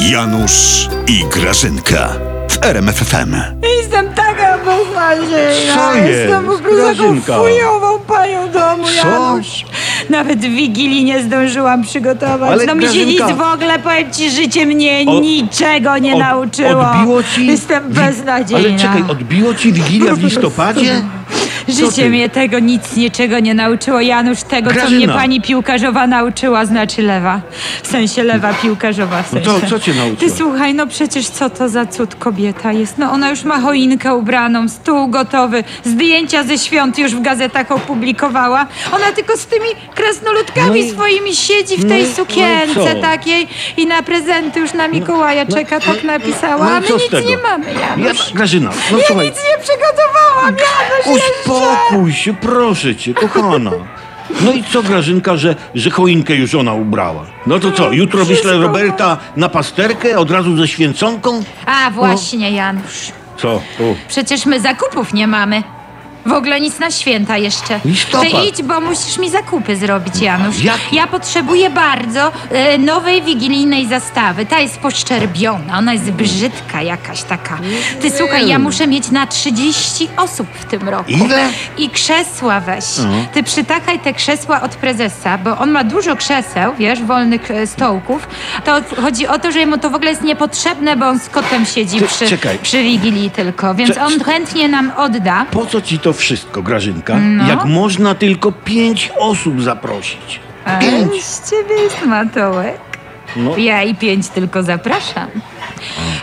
Janusz i Grażynka w RMFFM. Jestem taka beznadziejna. Co Jestem jest, po prostu taką Grażynka? fujową panią domu, Co? Janusz. Nawet Wigilii nie zdążyłam przygotować. Ale no mi się nic Grażynka- w ogóle, powiem ci, życie mnie O- niczego nie Od- nauczyło. Odbiło ci. Jestem wi- beznadziejna. Ale czekaj, odbiło ci Wigilia w listopadzie? co Życie ty? mnie tego nic niczego nie nauczyło. Janusz, tego, co Grażyna. mnie pani piłkarzowa nauczyła, znaczy lewa. W sensie lewa piłkarzowa w No sensie. to co cię nauczyła? Ty słuchaj, no przecież co to za cud kobieta jest? No ona już ma choinkę ubraną, stół gotowy, zdjęcia ze świąt już w gazetach opublikowała. Ona tylko z tymi krasnoludkami No i- swoimi siedzi w no tej no i sukience co? takiej i na prezenty już na Mikołaja czeka, tak napisała. no A my co nic nie mamy, Janusz. Ja, Grażyna, no Ja słuchaj, nic nie uspokój się, proszę cię, kochana. No i co, Grażynka, że, że choinkę już ona ubrała? No to co, jutro wyślę wszystko Roberta na pasterkę od razu ze święconką? A właśnie, Janusz. Co? O. Przecież my zakupów nie mamy. W ogóle nic na święta jeszcze. Listopad. Ty idź, bo musisz mi zakupy zrobić, Janusz. Jak? Ja potrzebuję bardzo e, nowej wigilijnej zastawy. Ta jest poszczerbiona, ona jest brzydka jakaś taka. Ty słuchaj, ja muszę mieć na 30 osób w tym roku. Ile? I krzesła weź. No. Ty przytakaj te krzesła od prezesa, bo on ma dużo krzeseł, wiesz, wolnych e, stołków. To chodzi o to, że mu to w ogóle jest niepotrzebne, bo on z kotem siedzi Ty- przy, czekaj. przy Wigilii tylko, więc Cze- on chętnie nam odda. Po co ci to wszystko, Grażynka? No. Jak można tylko pięć osób zaprosić? A Pięć! z ciebie jest matołek. No, Ja i pięć tylko zapraszam.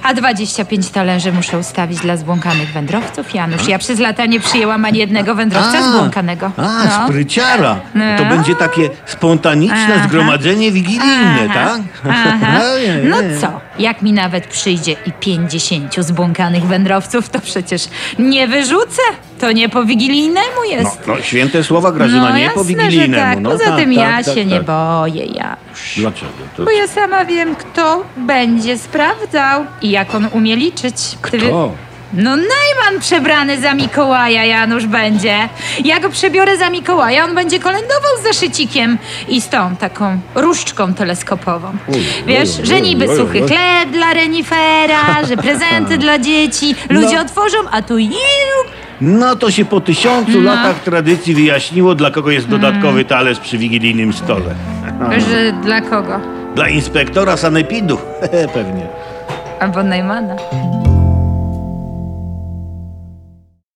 A 25 talerzy muszę ustawić dla zbłąkanych wędrowców, Janusz. Ja przez lata nie przyjęłam ani jednego wędrowca zbłąkanego. A, No. spryciara. No. To będzie takie spontaniczne Aha. zgromadzenie wigilijne, tak? Aha. Ojej. No co, jak mi nawet przyjdzie i 50 zbłąkanych wędrowców, to przecież nie wyrzucę. To nie po wigilijnemu No, jest. no, święte słowa Grażyna, no nie po jasne, wigilijnemu. tak. No, Poza tak, tym tak, ja tak, się nie tak. boję, Janusz. Dlaczego? To... Bo ja sama wiem, kto będzie sprawdzał i jak on umie liczyć. Kto? No Najman przebrany za Mikołaja Janusz będzie. Ja go przebiorę za Mikołaja, on będzie kolędował z zaszycikiem i z tą taką różdżką teleskopową. Uj, Wiesz, uj, że uj, niby uj, suchy uj. chleb dla renifera, że prezenty dla dzieci, ludzie No. otworzą, a tu No to się po tysiącu latach tradycji wyjaśniło, dla kogo jest dodatkowy talerz przy wigilijnym stole. że dla kogo? Dla inspektora sanepidu. Pewnie. Albo Najmana.